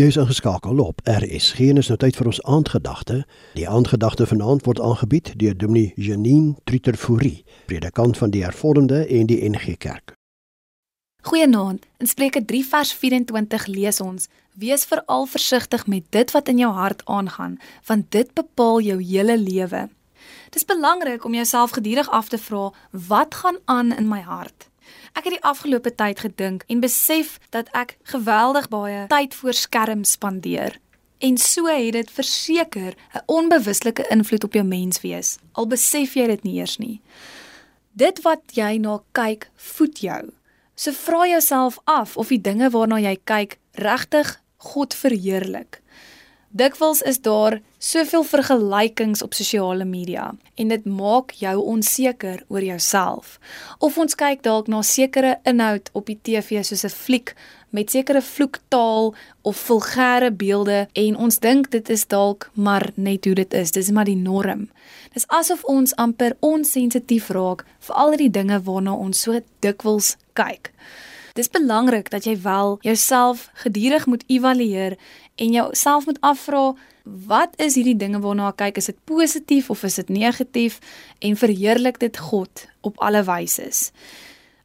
Jy is ingeskakel op RSG en is nou tyd vir ons aandgedagte. Die aandgedagte vanaand word aangebied deur Dominee Janine Trutterfourie, predikant van die Hervormde en die NG Kerk. Goeienaand. In Spreuke 3 vers 24 lees ons: Wees veral versigtig met dit wat in jou hart aangaan, want dit bepaal jou hele lewe. Dit is belangrik om jouself gedurig af te vra, wat gaan aan in my hart? Ek het die afgelope tyd gedink en besef dat ek geweldig baie tyd voor skerm spandeer. En so het dit verseker 'n onbewuslike invloed op jou menswees. Al besef jy dit nie eers nie. Dit wat jy na kyk, voed jou. So vra jouself af of die dinge waarna jy kyk regtig God verheerlik. Dikwels is daar soveel vergelykings op sosiale media en dit maak jou onseker oor jouself. Of ons kyk dalk na sekere inhoud op die TV soos 'n fliek met sekere vloektaal of vulgêre beelde en ons dink dit is dalk maar net hoe dit is. Dis maar die norm. Dis asof ons amper onsensitief raak vir al die dinge waarna ons so dikwels kyk. Dis belangrik dat jy wel jouself gedurig moet evalueer en jouself moet afvra wat is hierdie dinge waarna ek kyk is dit positief of is dit negatief en verheerlik dit God op alle wyse.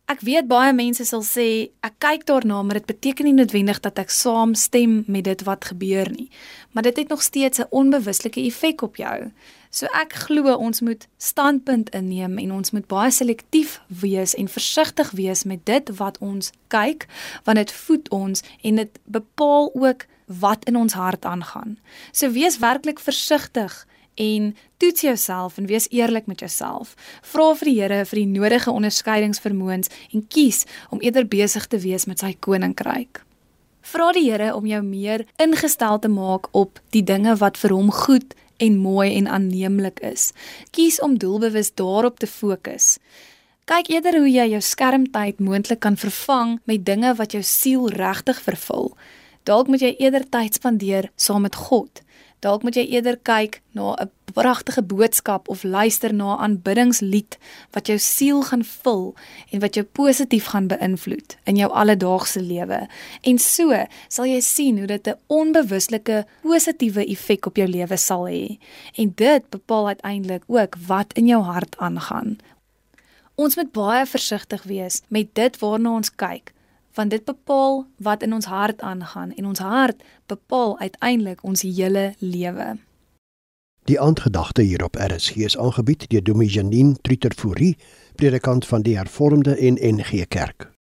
Ek weet baie mense sal sê ek kyk daarna maar dit beteken nie noodwendig dat ek saamstem met dit wat gebeur nie maar dit het nog steeds 'n onbewuslike effek op jou. So ek glo ons moet standpunt inneem en ons moet baie selektief wees en versigtig wees met dit wat ons kyk want dit voed ons en dit bepaal ook wat in ons hart aangaan. So wees werklik versigtig en toets jouself en wees eerlik met jouself. Vra vir die Here vir die nodige onderskeidingsvermoëns en kies om eerder besig te wees met sy koninkryk. Vra die Here om jou meer ingestel te maak op die dinge wat vir hom goed en mooi en aanneemlik is. Kies om doelbewus daarop te fokus. Kyk eerder hoe jy jou skermtyd moontlik kan vervang met dinge wat jou siel regtig vervul. Dalk moet jy eerder tyd spandeer saam met God. Dalk moet jy eerder kyk na 'n pragtige boodskap of luister na 'n aanbiddingslied wat jou siel gaan vul en wat jou positief gaan beïnvloed in jou alledaagse lewe. En so sal jy sien hoe dit 'n onbewuslike positiewe effek op jou lewe sal hê. En dit bepaal uiteindelik ook wat in jou hart aangaan. Ons moet baie versigtig wees met dit waarna ons kyk want dit bepaal wat in ons hart aangaan en ons hart bepaal uiteindelik ons hele lewe. Die aandgedagte hierop RSG is aangebied deur Dominee Janine Trutterfourie, predikant van die Hervormde en NG Kerk.